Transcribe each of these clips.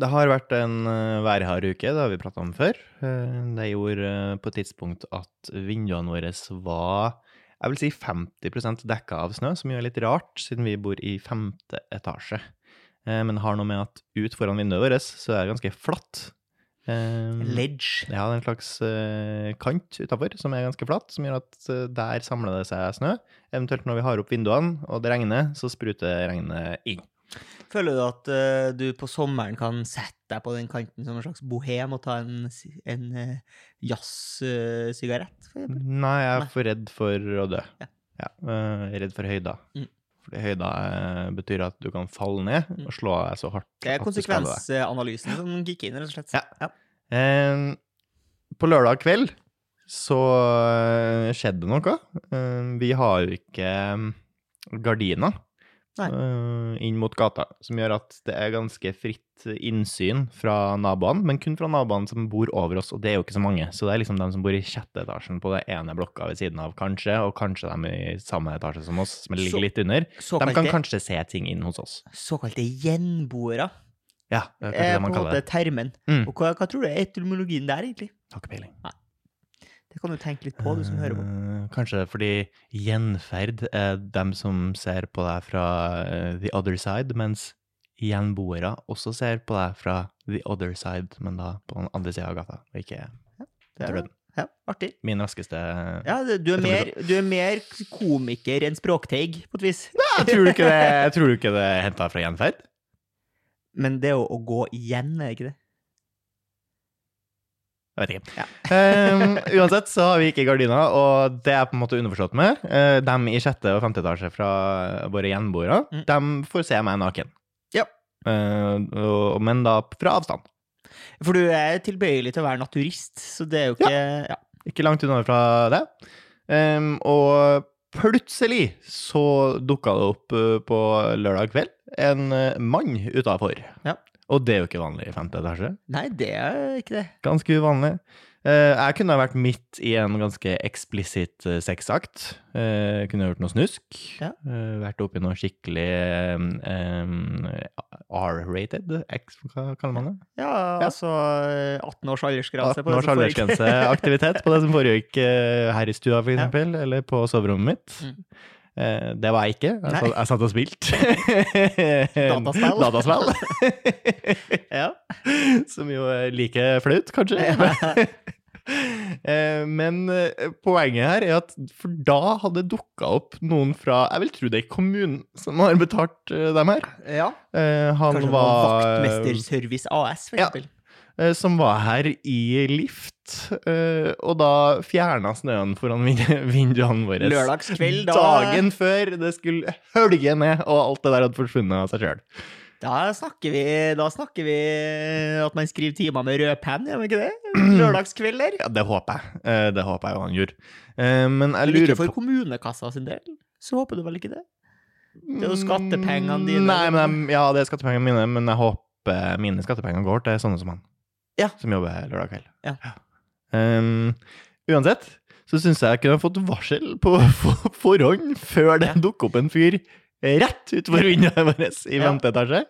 Det har vært en uh, værhard uke, det har vi prata om før. Eh, det gjorde eh, på et tidspunkt at vinduene våre var jeg vil si 50% dekka av snø, som jo er litt rart, siden vi bor i femte etasje. men det har noe med at ut foran vinduet vårt så er det ganske flatt. Ledge. Ja, det er en slags kant utafor som er ganske flatt, som gjør at der samler det seg snø. Eventuelt når vi har opp vinduene og det regner, så spruter regnet inn. Føler du at uh, du på sommeren kan sette deg på den kanten som en slags bohem og ta en, en uh, jazzsigarett, uh, Nei, jeg er Nei. for redd for å dø. Ja. ja jeg er redd for høyda. Mm. Fordi høyda betyr at du kan falle ned mm. og slå deg så hardt. Det er konsekvensanalysen som gikk inn, rett og slett. Ja. ja. på lørdag kveld så skjedde noe. vi har jo ikke gardiner uh, inn mot gata, som gjør at det er ganske fritt innsyn fra naboene, men kun fra naboene som bor over oss, og det er jo ikke så mange. Så det er liksom dem som bor i sjette etasjen på det ene blokka ved siden av, kanskje, og kanskje dem i samme etasje som oss, som ligger så, litt under. De kan kanskje se ting inn hos oss. Såkalte gjenboere. Ja, det er kanskje det man kaller det. Termen. Mm. Og hva, hva, tror du er etymologien der, egentlig? Har ikke peiling. Nei. Det kan du tenke litt på, du som hører på. Eh, kanskje fordi gjenferd er dem som ser på deg fra uh, the other side, mens gjenboere også ser på deg fra the other side, men da på den andre sida av gata, og ikke ja, Ja, artig. Min raskeste Ja, du er, mer, du er mer komiker enn språkteig, på et vis. Nei, tror du ikke det, tror du ikke det er henta fra gjenferd? Men det å, å gå igjen, er ikke det? Jeg vet ikke. Ja. um, uansett så har vi ikke gardiner, og det er på en måte underforstått med. Uh, de i sjette og femte etasje fra våre gjenboere, mm. de får se meg naken. Ja. Uh, og, men da fra avstand. For du er tilbøyelig til å være naturist, så det er jo ikke Ja. ja. Ikke langt unna fra det. Um, og plutselig så dukka det opp uh, på lørdag kveld en mann utafor. Ja. Og det er jo ikke vanlig i femte etasje. Nei, det er ikke det. Ganske uvanlig. Uh, jeg kunne ha vært midt i en ganske eksplisitt uh, sexakt. Uh, kunne gjort noe snusk. Ja. Vært oppi noe skikkelig um, R-rated. Hva kaller man det? Ja, ja. altså 18 års aldersgrense. 18 års aldersgrenseaktivitet på det som foregikk her i stua, eksempel, ja. eller på soverommet mitt. Mm. Eh, det var jeg ikke. Jeg, satt, jeg satt og spilte. Dataspill. Dataspill. ja. Som jo er like flaut, kanskje. eh, men eh, poenget her er at for da hadde det dukka opp noen fra Jeg vil tro det er kommunen som har betalt dem her. Ja. Han kanskje var Vaktmesterservice AS, for eksempel. Ja. Eh, som var her i lift, eh, og da fjerna snøen foran vinduene våre. Lørdagskveld, da Dagen før det skulle hølge ned, og alt det der hadde forsvunnet av seg sjøl. Da snakker, vi, da snakker vi at man skriver timer med rød penn, gjør man ikke det? Lørdagskvelder? Ja, det håper jeg. Eh, det håper jeg jo han gjorde. Men jeg lurer på ikke for kommunekassa sin del? Så håper du vel ikke det? Det er jo skattepengene dine. Nei, men jeg, ja, det er skattepengene mine, men jeg håper mine skattepenger går til sånne som han ja. som jobber lørdag kveld. Ja. Um, uansett så syns jeg jeg kunne fått varsel på forhånd før det ja. dukker opp en fyr rett utenfor vinduet vårt i femte etasje.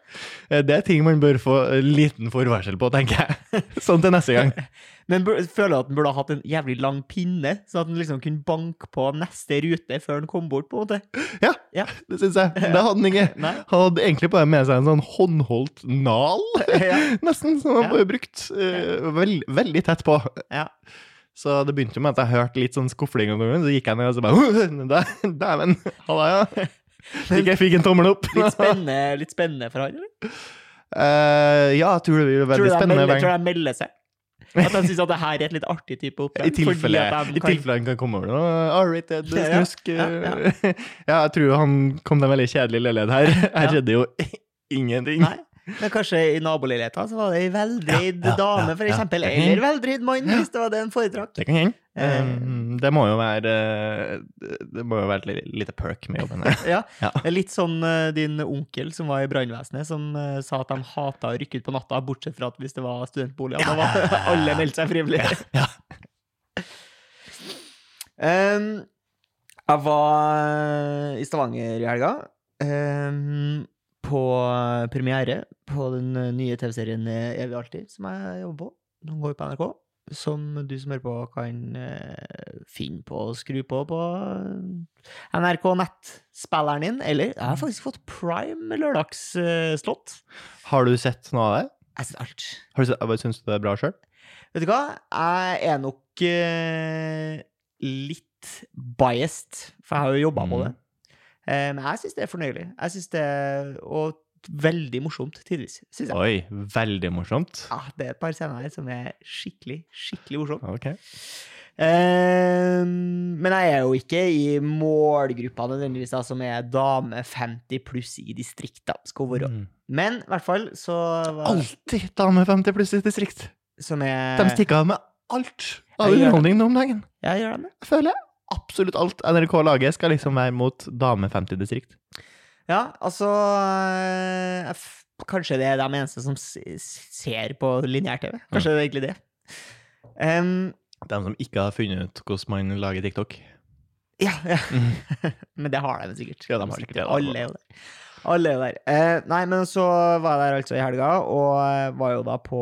Eh, det er ting man bør få liten forvarsel på, tenker jeg. Sånn til neste gang. Men føler du at den burde ha hatt en jævlig lang pinne, så at den liksom kunne banke på neste rute før den kom bort? på en måte? Ja, ja. det syns jeg. Det hadde han ikke. Nei. Han hadde egentlig bare med seg en sånn håndholdt nal, ja. nesten, som han bare brukt uh, veld, veldig tett på. Ja. Så det begynte med at jeg hørte litt sånn skufling, og så gikk jeg ned og så bare Dæven, halla, ja. Fikk jeg fikk en tommel opp. litt, spennende, litt spennende for han, eller? Uh, ja, jeg tror det blir veldig spennende. Melder, tror de melder seg. At de syns at det her er et litt artig type oppdrag. I tilfelle han kan komme over noe R-rated snusk. Ja, ja, ja. ja, jeg tror han kom til en veldig kjedelig leilighet her. Her skjedde jo ingenting. Nei. Men kanskje i naboleiligheta så var det ei veldreid ja, ja, dame, for eksempel. Eller veldreid mann, hvis det var det en foretrakk. Det kan hende. Um, det må jo være Det må jo være et lite perk med jobben. ja. Litt sånn uh, din onkel som var i brannvesenet, som sa at de hata å rykke ut på natta, bortsett fra at hvis det var studentboliger. Da var alle meldte seg frivillig. ja. um, jeg var i Stavanger i helga. Um, på eh, premiere på den eh, nye TV-serien eh, Evig alltid, som jeg jobber på. Den går på NRK. Som du som hører på, kan finne på å skru på på NRK Nett-spilleren din. Eller jeg har faktisk fått prime lørdagsslott. Har du sett noe av det? Jeg synes alt. Har du sett, Syns du det er bra sjøl? Vet du hva? Jeg er nok litt biased, for jeg har jo jobba på Mm. det. Eh, men jeg syns det er fornøyelig. Jeg synes det er Og veldig morsomt tidvis, syns jeg. Oi, veldig morsomt. Ja, det er et par scener her som er skikkelig, skikkelig morsomt. Okay. Eh, men jeg er jo ikke i målgruppa nødvendigvis, da, som er dame 50 pluss i distrikta. Skal være. Mm. Men i hvert fall så var- Alltid dame 50 pluss i distrikt. Som er De stikker av med alt av underholdning nå om dagen. Jeg gjør det. det? Jeg føler absolutt alt NRK lager, skal liksom være mot dame 50 distrikt. Ja, altså eh, Kanskje det er de eneste som ser på lineær-TV. Kanskje det er egentlig det. Um, De som ikke har funnet ut hvordan man lager TikTok. ja, ja. Mm. Men det har de sikkert. Ja, de har sikkert det. Alle er jo der. Alle er der. Eh, nei, men så var jeg der altså i helga, og eh, var jo da på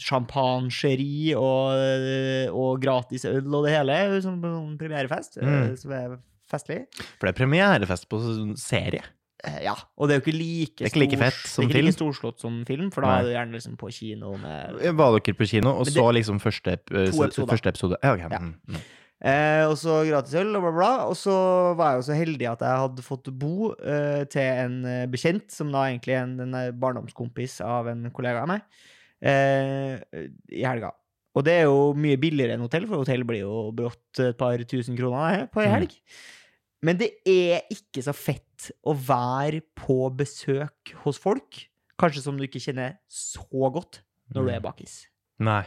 sjampansjeri eh, og, eh, og gratis øl og det hele, som en premierefest. eh, Mm. Som er festlig. For det er premierefest på serie. Eh, Ja, og det er jo ikke like, Det er ikke like fett som det er ikke like storslått som film, for da Nei. er du gjerne liksom på kino med Var dere på kino og så liksom første, første episode? Ja, ok. Ja. Mm, mm. eh, Og så gratis øl og bla, bla. Og så var jeg jo så heldig at jeg hadde fått bo eh, til en eh, bekjent, som da egentlig er en, en eh, barndomskompis av en kollega av meg, eh, i helga. Og det er jo mye billigere enn hotell, for hotell blir jo brått et par tusen kroner på ei Mm. helg. Men det er ikke så fett å være på besøk hos folk, kanskje som du ikke kjenner så godt når du er bakis. Nei.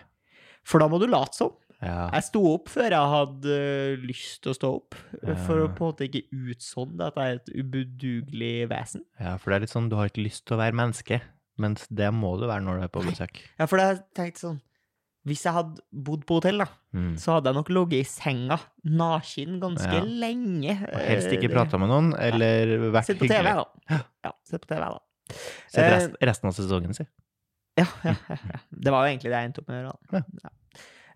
For da må du late som. Ja. Jeg sto opp før jeg hadde øh, lyst til å stå opp, øh, for å på en måte ikke utsonde at jeg er et ubudugelig vesen. ja, for det er litt sånn, du har ikke lyst til å være menneske, mens det må du være når du er på besøk. Ja, for jeg tenkte sånn Hvis jeg hadde bodd på hotell, da, Mm. så hadde jeg nok ligget i senga naken ganske Ja. lenge. Og helst ikke Eh, prata med noen, eller vært hyggelig. Sett på TV, da. Ja, sett på TV, da. Sett Eh, rest, resten av sesongen si. Ja, ja, ja, ja. Det var jo egentlig det jeg endte opp med å gjøre. da. Ja.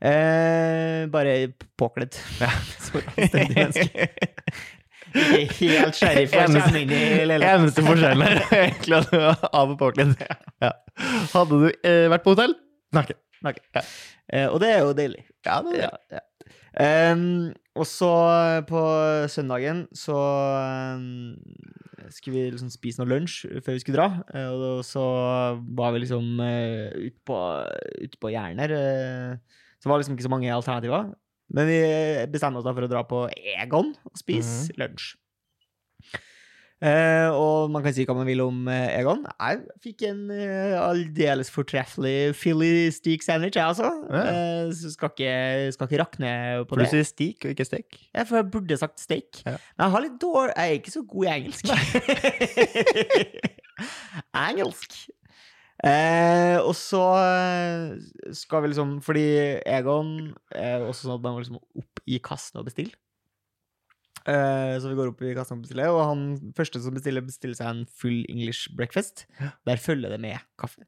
Eh, bare påkledd. Som et anstendig menneske. Ikke helt sheriff Eneste- forskjellen er egentlig at du er av og påkledd. Ja. Hadde du eh, vært på hotell? Naken. Naken. Eh, og det er jo deilig. Ja, det er Ja, ja. Ehm, og så på søndagen så um, skulle vi liksom spise noe lunsj før vi skulle dra. eh, Og så var vi liksom uh, ute på, ut på Jerner. her. Så var det liksom ikke så mange alternativer. Men vi bestemte oss da for å dra på Egon og spise lunsj. Eh, og man kan si hva man vil om eh, Egon. Jeg fikk en eh, aldeles fortreffelig Philly steak sandwich, jeg altså. Ja. Eh, så skal ikke, skal ikke rakne på For du det. sier steak og ikke steak. Ja, for jeg burde sagt steak. Ja. Men jeg har litt dårlig Jeg er ikke så god i engelsk. engelsk. Eh, og så eh, skal vi liksom Fordi Egon er også sånn at man må liksom opp i kassen og bestille. Eh, så vi går opp i kassen og bestiller, og han første som bestiller, bestiller seg en full English breakfast. Der følger det med kaffe.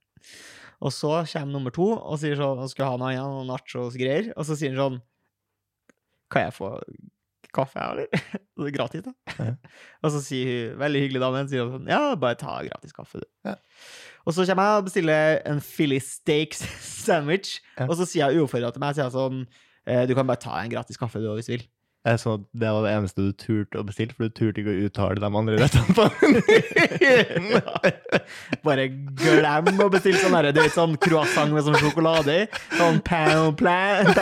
Og så kommer nummer to og sier sånn Han skal ha noe annet, noen nachos og greier. Og så sier han sånn Kan jeg få kaffe, jeg, eller? Det er gratis, da. Ja. og så sier hun, veldig hyggelig dame, sier hun sånn Ja, bare ta gratis kaffe, du. Ja. Og så kommer jeg og bestiller en Philly steak sandwich, Ja. og så sier jeg uoppfordra til meg, sier jeg sånn eh, Du kan bare ta en gratis kaffe, du, hvis du vil. Så at det var det eneste du turte å bestille, for du turte ikke å uttale de andre rettene på Bare glem å bestille sånn herre, du vet, sånn croissant med sånn sjokolade i. Sånn pound plan.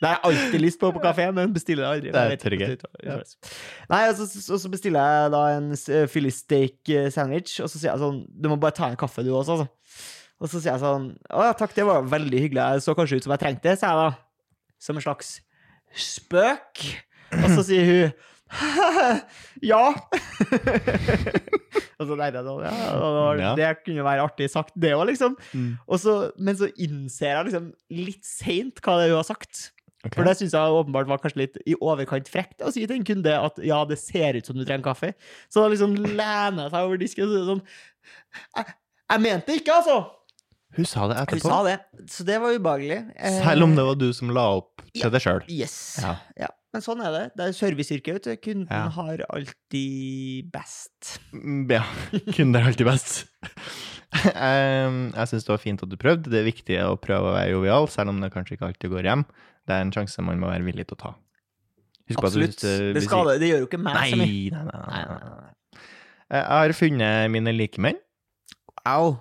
Det har jeg alltid lyst på på kafé, men bestiller det aldri. Det er trygghet. Nei, og så, så, bestiller jeg da en Philly steak eh, sandwich, og så sier jeg sånn Du må bare ta en kaffe, du også, altså. Og så sier jeg sånn Å ja, takk, det var veldig hyggelig. Jeg så kanskje ut som jeg trengte det, sier jeg da. Som en slags spøk. Og så sier hun ja. og så tenkte jeg sånn, ja, det, det kunne være artig sagt, det òg, liksom. Mm. Og så, men så innser jeg liksom litt seint hva det er hun har sagt. Ok. For det syns jeg åpenbart var kanskje litt i overkant frekt å si til en kunde at ja, det ser ut som du trenger kaffe. Så da liksom lener jeg seg over disken og sier sånn jeg, jeg mente det ikke, altså! Hun sa det etterpå. Hun sa det, så det var ubehagelig. Eh, Selv om det var du som la opp Ja. til deg sjøl. Yes. Ja. Ja. Men sånn er det. Det er serviceyrket, vet du. Kunden Ja. har alltid best. Mm, Ja. Kunder er alltid best. Jeg syns det var fint at du prøvde. Det er viktig å prøve å være jovial, selv om det kanskje ikke alltid går hjem. Det er en sjanse man må være villig til å ta. Husk Absolutt. at hvis, Det, skader, det gjør jo ikke meg Nei, så mye. nei, nei, nei, Nei, nei. Jeg har funnet mine likemenn. Au.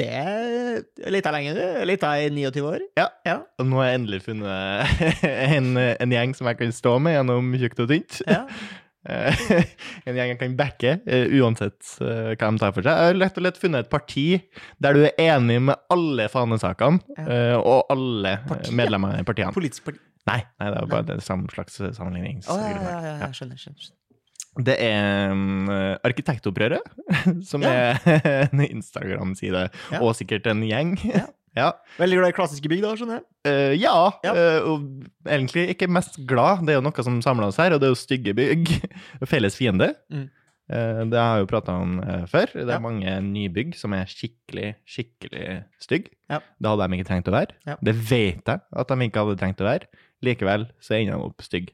Det er litt av lenge, du. Litt i 29 år. Ja. Ja. Og nå har jeg endelig funnet en, en gjeng som jeg kan stå med gjennom tjukt og tynt. ja. Eh, en gjeng jeg kan backe, eh, uansett eh, hva de tar for seg. Jeg har lett og lett funnet et parti der du er enig med alle fanesakene Ja. og alle Partiet? Medlemmer i partiene. Politisk parti. Nei, nei, det er bare samme slags ja, ja, sammenligningsgrunnlag. ja, ja, Ja. skjønner. skjønner. Det er um, Arkitektopprøret, som Ja. er en Instagram-side, Ja. og sikkert en gjeng. Ja. Veldig glad i klassiske bygg, da, skjønner jeg. Uh, ja, Ja. Uh, og egentlig ikke mest glad. Det er jo noe som samler oss her, og det er jo stygge bygg. Felles fiende. Mm. Uh, det har jeg jo prata om før. Det er Ja. mange nybygg som er skikkelig, skikkelig stygge. Ja. Det hadde de ikke trengt å være. Det vet jeg at de ikke hadde trengt å være. Likevel så ender de opp stygge.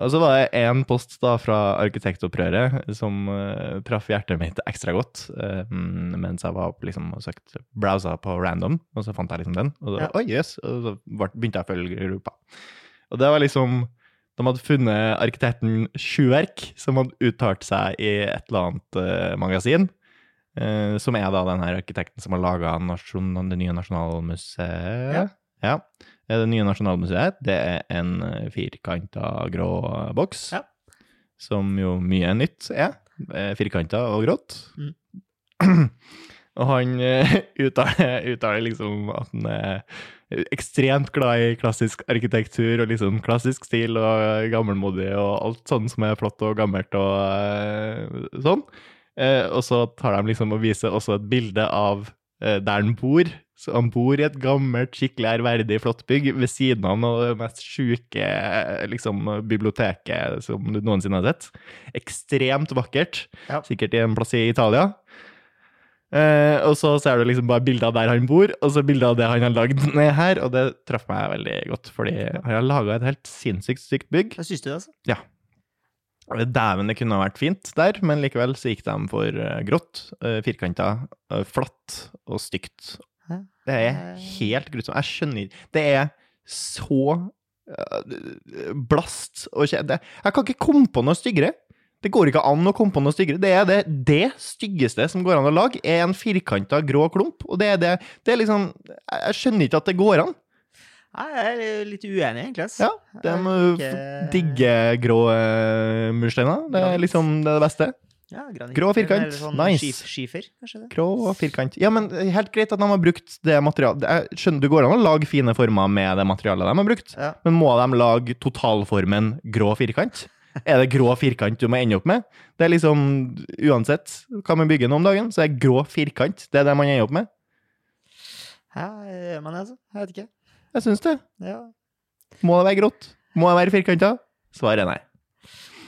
Og så var det én post da fra Arkitektopprøret som uh, traff hjertet mitt ekstra godt mm, mens jeg var opp, liksom og søkte browsa på random, og så fant jeg liksom den. Og så, Ja. oi, yes, og så begynte jeg å følge gruppa. Og det var liksom De hadde funnet arkitekten Sjuverk, som hadde uttalt seg i et eller annet uh, magasin. som er da den her arkitekten som har laga det nye Nasjonalmuseet. Ja. ja. Eh, Det nye Nasjonalmuseet det er en firkanta grå boks, Ja. som jo mye nytt er. Firkanta og grått. Mm. og han eh, uttaler, uttaler liksom at han er ekstremt glad i klassisk arkitektur og liksom klassisk stil og gammelmodig og alt sånn som er flott og gammelt og eh, sånn. Eh, og så tar de liksom og viser også et bilde av eh, der han bor. Så han bor i et gammelt, skikkelig ærverdig, flott bygg ved siden av noe av det mest sjuke eh, liksom, biblioteket som du noensinne har sett. Ekstremt vakkert. Ja. Sikkert i en plass i Italia. Eh, og så ser du liksom bare bilder av der han bor, og så bilder av det han har lagd ned her, og det traff meg veldig godt, fordi han har laga et helt sinnssykt stygt bygg. Hva syns du, det, altså? Dæven, det kunne ha vært fint der, men likevel så gikk de for eh, grått, uh, firkanta, eh, flatt og stygt. Det er Eh. helt grusomt. Jeg skjønner Det er så eh, blast og kje- Jeg kan ikke komme på noe styggere. Det går ikke an å komme på noe styggere. Det er det, det styggeste som går an å lage, er en firkanta grå klump. Og det er det Det er liksom Jeg skjønner ikke at det går an. Nei, Jeg er litt uenig, egentlig. Ja, De ikke- digge grå uh, mursteiner. Det er liksom det, det beste. Ja, granit. Grå firkant. Sånn Nice. Skifer, kanskje det? Grå firkant. Ja, men helt greit at de har brukt det materialet. Jeg skjønner, Det går an å lage fine former med det materialet de har brukt, Ja. men må de lage totalformen grå firkant? Er det grå firkant du må ende opp med? Det er liksom, Uansett hva man bygger nå om dagen, så er grå firkant det er det man ender opp med. Hæ, gjør man det, altså? Jeg vet ikke. Jeg syns det. Ja. Må det være grått? Må det være firkanta? Svaret er nei.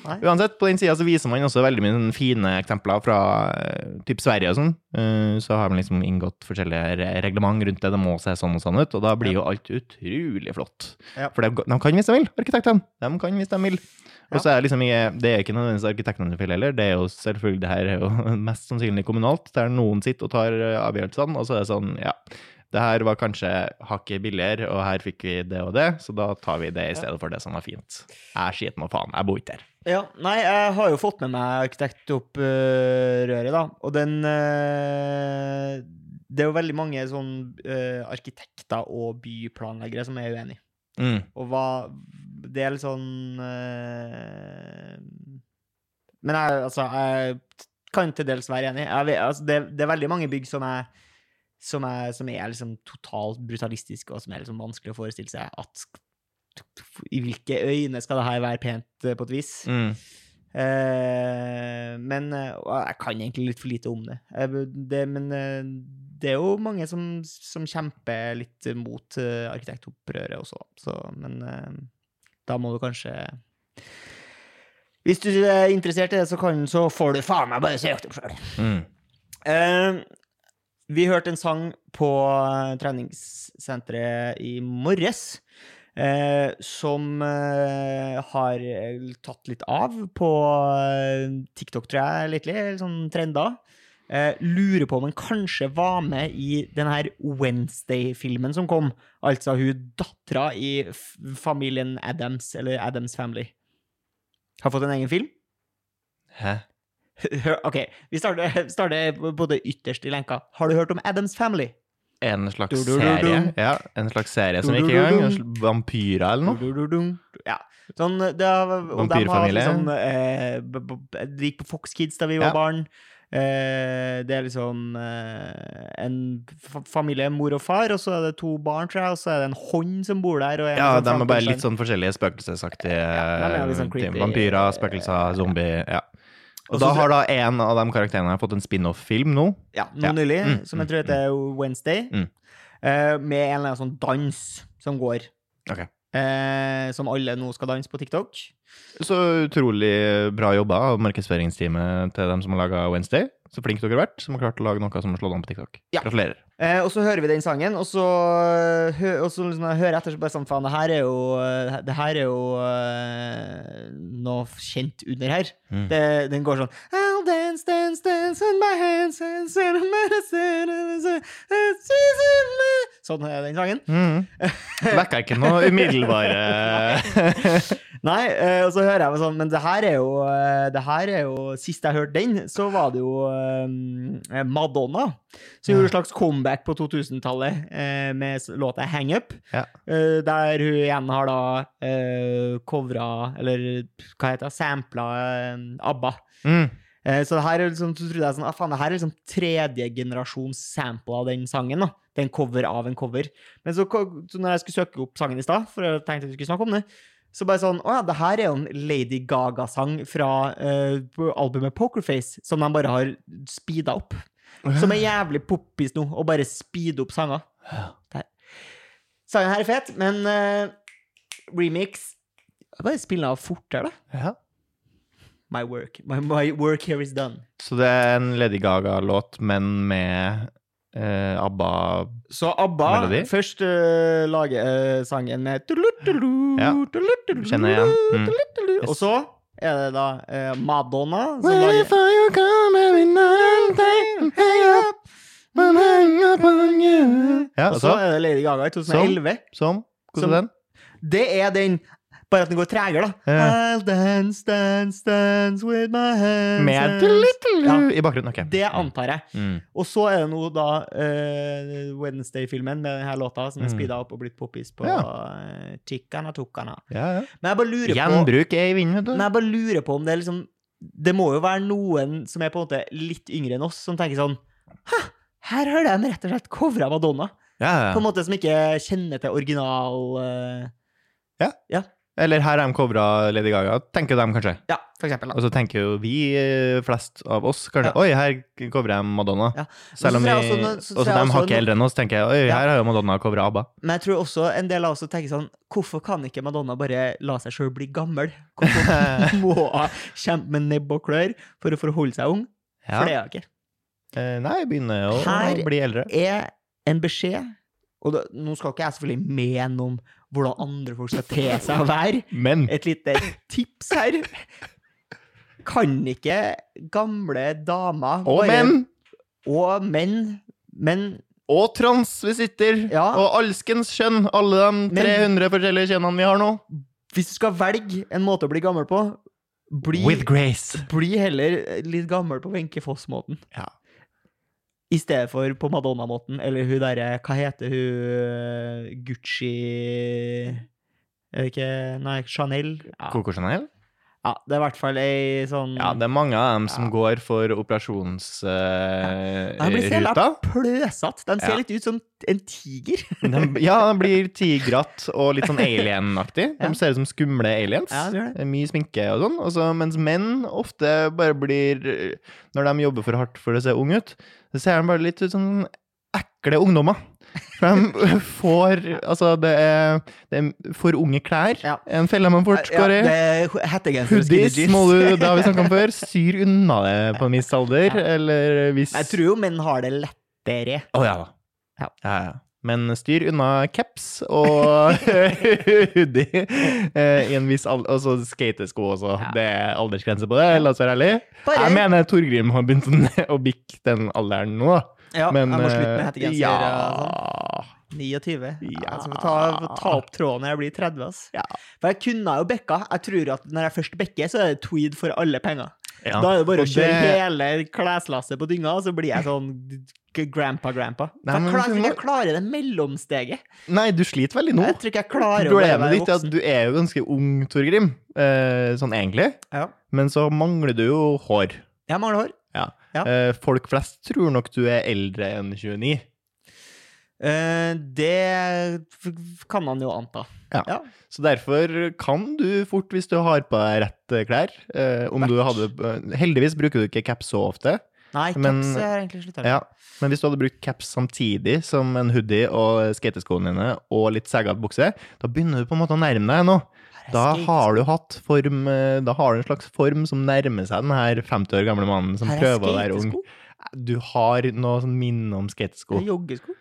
Nei. Uansett, på den sida så viser man også veldig mye fine eksempler fra eh, typ Sverige og sånn. Eh, Så har man liksom inngått forskjellige re- reglement rundt det. Det må se sånn og sånn ut, og da blir jo alt utrolig flott. Ja. For de, de kan hvis de vil, arkitektene. De kan hvis de vil. Og så er det liksom det er ikke nødvendigvis arkitektenes feil heller. Det er jo selvfølgelig, det her er jo mest sannsynlig kommunalt, der noen sitter og tar eh, avgjørelsene, og så er det sånn, ja. Det her var kanskje hakket billigere, og her fikk vi det og det, så da tar vi det i stedet for det som var fint. Jeg skiter nå faen, jeg bor ikke der. Ja, nei, jeg har jo fått med meg arkitektopprøret, da. Og den eh, Det er jo veldig mange sånn eh, arkitekter og byplanleggere som er uenige. Mm. Og hva Det er litt sånn eh, Men jeg, altså, jeg kan til dels være enig. Jeg altså, det, det er veldig mange bygg som er som er, som er liksom totalt brutalistiske, og som er liksom vanskelig å forestille seg at I hvilke øyne skal det her være pent, eh, på et vis? Mm. Eh, men eh, Jeg kan egentlig litt for lite om det. Det men eh, det er jo mange som, som kjemper litt mot arkitektopprøret også, så Men da må du kanskje Hvis du er interessert i det, så, kan, så får du faen meg bare søke opp sjøl. Mm. Eh, vi hørte en sang på eh, treningssenteret i morges. Eh, som eh, har tatt litt av på eh, TikTok, tror jeg, litt, litt Sånn trender. Eh, lurer på om han kanskje var med i den her Wednesday-filmen som kom. Altså hun dattera i familien Adams, eller Adams Family. Har fått en egen film. Hæ? OK, vi starter, starter både ytterst i lenka. Har du hørt om Adams Family? En slags serie? Ja, en slags serie som gikk i gang? Vampyrer eller noe? Ja. Sånn, det, har- og de har liksom eh, Det gikk på Fox Kids da vi var Ja. barn. Eh, det er liksom eh, en familie, mor og far, og så er det to barn, tror jeg, og så er det en hånd som bor der. Og Ja, sånn de er bare litt sånn forskjellige spøkelsesaktige Ja, creepy. Vampyrer, spøkelser, zombie Ja. Og da har da en av de karakterene fått en spin-off-film nå. Ja, nå Ja. nylig, Mm, som jeg mm, tror heter Wednesday. Mm. eh, med en eller annen sånn dans som går. Ok. Eh, som alle nå skal danse på TikTok. Så utrolig bra jobba av markedsføringsteamet til dem som har laga Wednesday. Så flink dere har vært, som har klart å lage noe som har slått an på TikTok. Ja. Gratulerer. Eh, og så hører vi den sangen, og så, hø og så liksom, jeg hører etter, så bare sånn Faen, det her er jo, eh, det her er jo uh, noe kjent under her. Mm. Det, den går sånn I'll dance, dance, dance in my hands and a- a- a- Sånn er den sangen. Mm. Vekker ikke noe umiddelbare Nei, eh, og så hører jeg meg sånn Men det her er jo eh, Det her er jo Sist jeg hørte den, så var det jo eh, Madonna som gjorde et slags comeback på 2000-tallet eh, med låta Hang Up. Ja. Der hun igjen har da eh, covra Eller hva heter det? Sampla ABBA. mm. Så det her er liksom, så trodde jeg sånn, ah, faen, det her er liksom tredje generasjons sample av den sangen. da. Det er en cover av en cover. Men så, så når jeg skulle søke opp sangen i stad, for jeg tenkte vi skulle snakke om det, så bare sånn Å ja, det her er jo en Lady Gaga-sang fra uh, albumet Pokerface, som de bare har speeda opp. Som er jævlig poppis nå, og bare speede opp sanger. Der. Sangen her er fet, men uh, remix jeg Bare spill den av fortere, da. Ja. My work. My, my work here is done. Så det er en Lady Gaga-låt, men med eh, ABBA Så ABBA Melodi? først uh, lager uh, sangen Ja, kjenner jeg igjen. Mm. Yes. Og så er det da uh, Madonna som lager. Ja, Og så så? er det Lady Gaga i 2011. Som? Som- Hvordan er den? Det er den, bare at den går tregere, da. Ja. I'll dance, dance, dance with my hands Med tulutulu Ja. i bakgrunnen, ok. Det antar jeg. Mm. Og så er det nå da uh, Wednesday-filmen med denne låta som er Mm. speeda opp og blitt poppis på Ja. uh, Tikkana Tukkana. Ja, ja. Men jeg bare lurer på Gjenbruk er i vinden, vet Men jeg bare lurer på om det er liksom Det må jo være noen som er på en måte litt yngre enn oss, som tenker sånn Hæ, her har de rett og slett covra Madonna. Ja, På en måte som ikke kjenner til original eh, Eller her har de covra Lady Gaga, tenker de kanskje. Ja, for eksempel. Da. Og så tenker jo vi eh, flest av oss kanskje Ja. Oi, her covrer jeg Madonna. Ja. Selv om vi også så tror Og så de også har eldre enn oss, tenker jeg oi, Ja. her har jo Madonna covra ABBA. Men jeg tror også en del av oss tenker sånn Hvorfor kan ikke Madonna bare la seg sjøl bli gammel? Hvorfor må hun kjempe med nebb og klør for å forholde seg ung? Ja. For det er hun ikke. Eh, Nei, jeg begynner å Her- bli eldre. Her er en beskjed Og da, nå skal ikke jeg selvfølgelig mene om hvordan andre folk skal te seg og være. Men Et lite tips her. Kan ikke gamle damer Og bare- menn! Og menn. Men Og transvisitter! Ja. Og alskens kjønn! Alle de Men- 300 forskjellige kjønnene vi har nå. hvis du skal velge en måte å bli gammel på, bli, With grace. bli heller litt gammel på Wenche Foss-måten. Ja. I stedet for på Madonna-måten, eller hun derre Hva heter hun eh, Gucci ikke Nei, Chanel? Ja. Coco Chanel? Ja, det er i hvert fall ei sånn Ja, det er mange av dem som Ja. går for operasjonsruta. De blir så jævla pløsete. De ser Ja. litt ut som en tiger. De, ja, de blir tigratt og litt sånn alien-aktig. De Ja. ser ut som skumle aliens. Ja, det. Det Mye sminke og sånn. Også, mens menn ofte bare blir Når de jobber for hardt for å se unge ut, så ser de bare litt ut som ekle ungdommer. For de får Altså, det er, det er for unge klær. Ja. En felle man fort går i. Hoodies må du, det har vi snakka om før, syr unna det på en viss alder, Ja. eller hvis Jeg tror jo menn har det lettere. Å ja da. Ja. Ja, ja. Men styr unna caps og hoodie eh, i en viss alder. Og så skatesko også. Ja. Det er aldersgrense på det, la oss være ærlige. Jeg mener Torgrim har begynt å- bikke den alderen nå. Ja, Men jeg må slutte med eh, hettegenser. ja. sånn. 29. Ja. Jeg skal ta, ta opp tråden når jeg blir 30. ass. Ja. For jeg kunne jo bekka. Jeg tror at når jeg først bekker, så er det tweed for alle penger. Ja. Da er det bare å kjøre det- hele kleslasset på dynga, og så blir jeg sånn grandpa-grandpa. Nei, men Jeg klarer ikke jeg klarer det mellomsteget. Nei, du sliter veldig nå. Jeg tror ikke jeg klarer Problemet ditt er at du er jo ganske ung, Torgrim, eh, sånn egentlig. Ja. Men så mangler du jo hår. Jeg mangler hår. Ja. Ja. Eh, folk flest tror nok du er eldre enn 29. Eh, det kan man jo anta. Ja. Ja. Så derfor kan du fort, hvis du har på deg rett eh, klær om du hadde, Heldigvis bruker du ikke caps så ofte. Nei, Men- caps er egentlig slutta. Ja. Men hvis du hadde brukt caps samtidig som en hoodie og skateskoene dine og litt seggete bukse, da begynner du på en måte å nærme deg nå. Da har du hatt form eh, Da har du en slags form som nærmer seg den her 50 år gamle mannen som er prøver å være ung. Du har noe sånn minne om skatesko. Joggesko.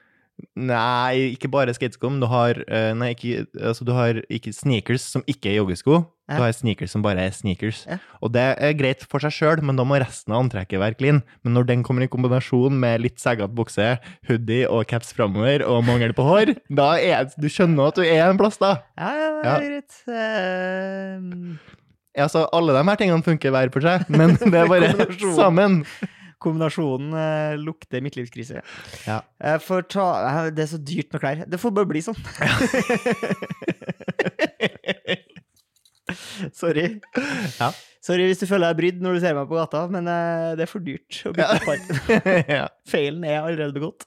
Nei, ikke bare skatesko, men du har eh, Nei, ikke, altså, du har sneakers som ikke er joggesko. Ja. Du har sneakers som bare er sneakers. Ja. Og det er greit for seg sjøl, men da må resten av antrekket være clean. Men når den kommer i kombinasjon med litt seggete bukse, hoodie og caps framover og mangel på hår, da er du skjønner at du er en plass, da. Ja, ja, det er greit. Eh, Ja, så alle de her tingene funker hver for seg, men det er bare sammen. Kombinasjonen eh, lukter midtlivskrise. Ja. Jeg får ta eh, Det er så dyrt med klær. Det får bare bli sånn. Sorry. Ja. Sorry hvis du føler deg brydd når du ser meg på gata, men eh, det er for dyrt å bytte Ja. par. ja. Feilen er allerede begått.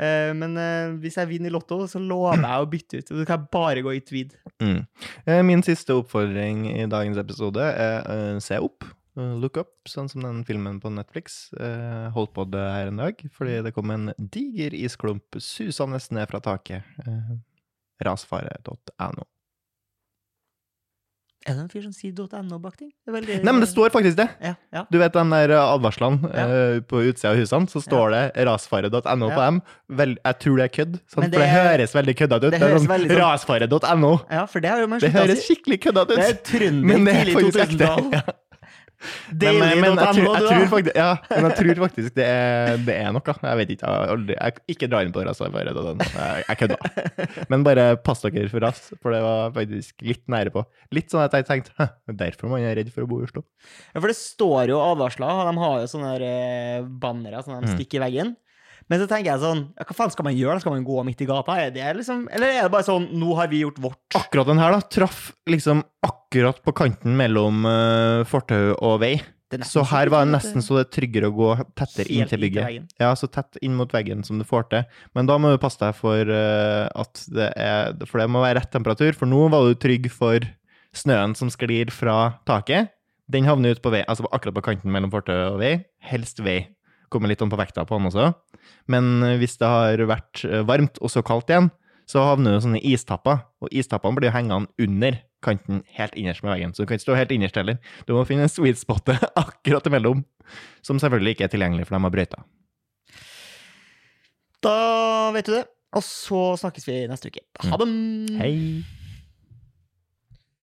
Eh, men eh, hvis jeg vinner i Lotto, så lover jeg å bytte ut. Så kan jeg bare gå i tweed. Mm. Eh, Min siste oppfordring i dagens episode er eh, se opp. Eh, Look up, sånn som den filmen på Netflix. Eh, Holdt på det her en dag, fordi det kom en diger isklump susende ned fra taket. Eh, Rasfare.no. Er det en fyr som sier .no bak ting? Veldig... Nei, men det står faktisk det! Ja, ja. Du vet den der eh, advarslene Ja. eh, på utsida av husene, så står det rasfare.no på dem. Vel, jeg tror det er kødd, sånn, det... for det høres veldig køddete ut. det Det er sånn sånn- rasfare.no. ja, for det høres skikkelig køddete Det er ut! trønder Men det er tidlig faktisk ekte. 2000-tall. Ja. Men, jeg, tror, jeg, faktisk, ja, men jeg tror faktisk det er, det er noe. Jeg vet ikke. Jeg, har aldri, jeg ikke dra inn på det Jeg, jeg kødda. Men bare pass dere for oss for det var faktisk litt nære på. Litt sånn at jeg tenkte «Hæ, derfor man er redd for å bo i Oslo. Ja, for det står jo advarsler, og de har jo sånne eh, bannere som de Mm. stikker i veggen. Men så tenker jeg sånn, ja, hva faen skal man gjøre? Skal man gå midt i gata? Er det liksom, eller er det bare sånn, nå har vi gjort vårt? Akkurat den her da, traff liksom akkurat på kanten mellom uh, fortau og vei. Så her var det nesten så det er tryggere å gå tettere inn til bygget. Ja, så tett inn mot veggen som du får til. Men da må du passe deg for eh, at det er For det må være rett temperatur, for nå var du trygg for snøen som sklir fra taket. Den havner ut på vei, altså akkurat på kanten mellom fortau og vei. Helst vei. Kommer litt om på vekta på den også. Men eh, hvis det har vært eh, varmt og så kaldt igjen, så havner det sånne istapper. Og istappene blir jo hengende under kanten helt innerst med veggen. Så du kan ikke stå helt innerst heller. Du må finne en sweet spot akkurat imellom, som selvfølgelig ikke er tilgjengelig for dem har brøyta. Da vet du det. Og så snakkes vi neste uke. Ha det! Hei!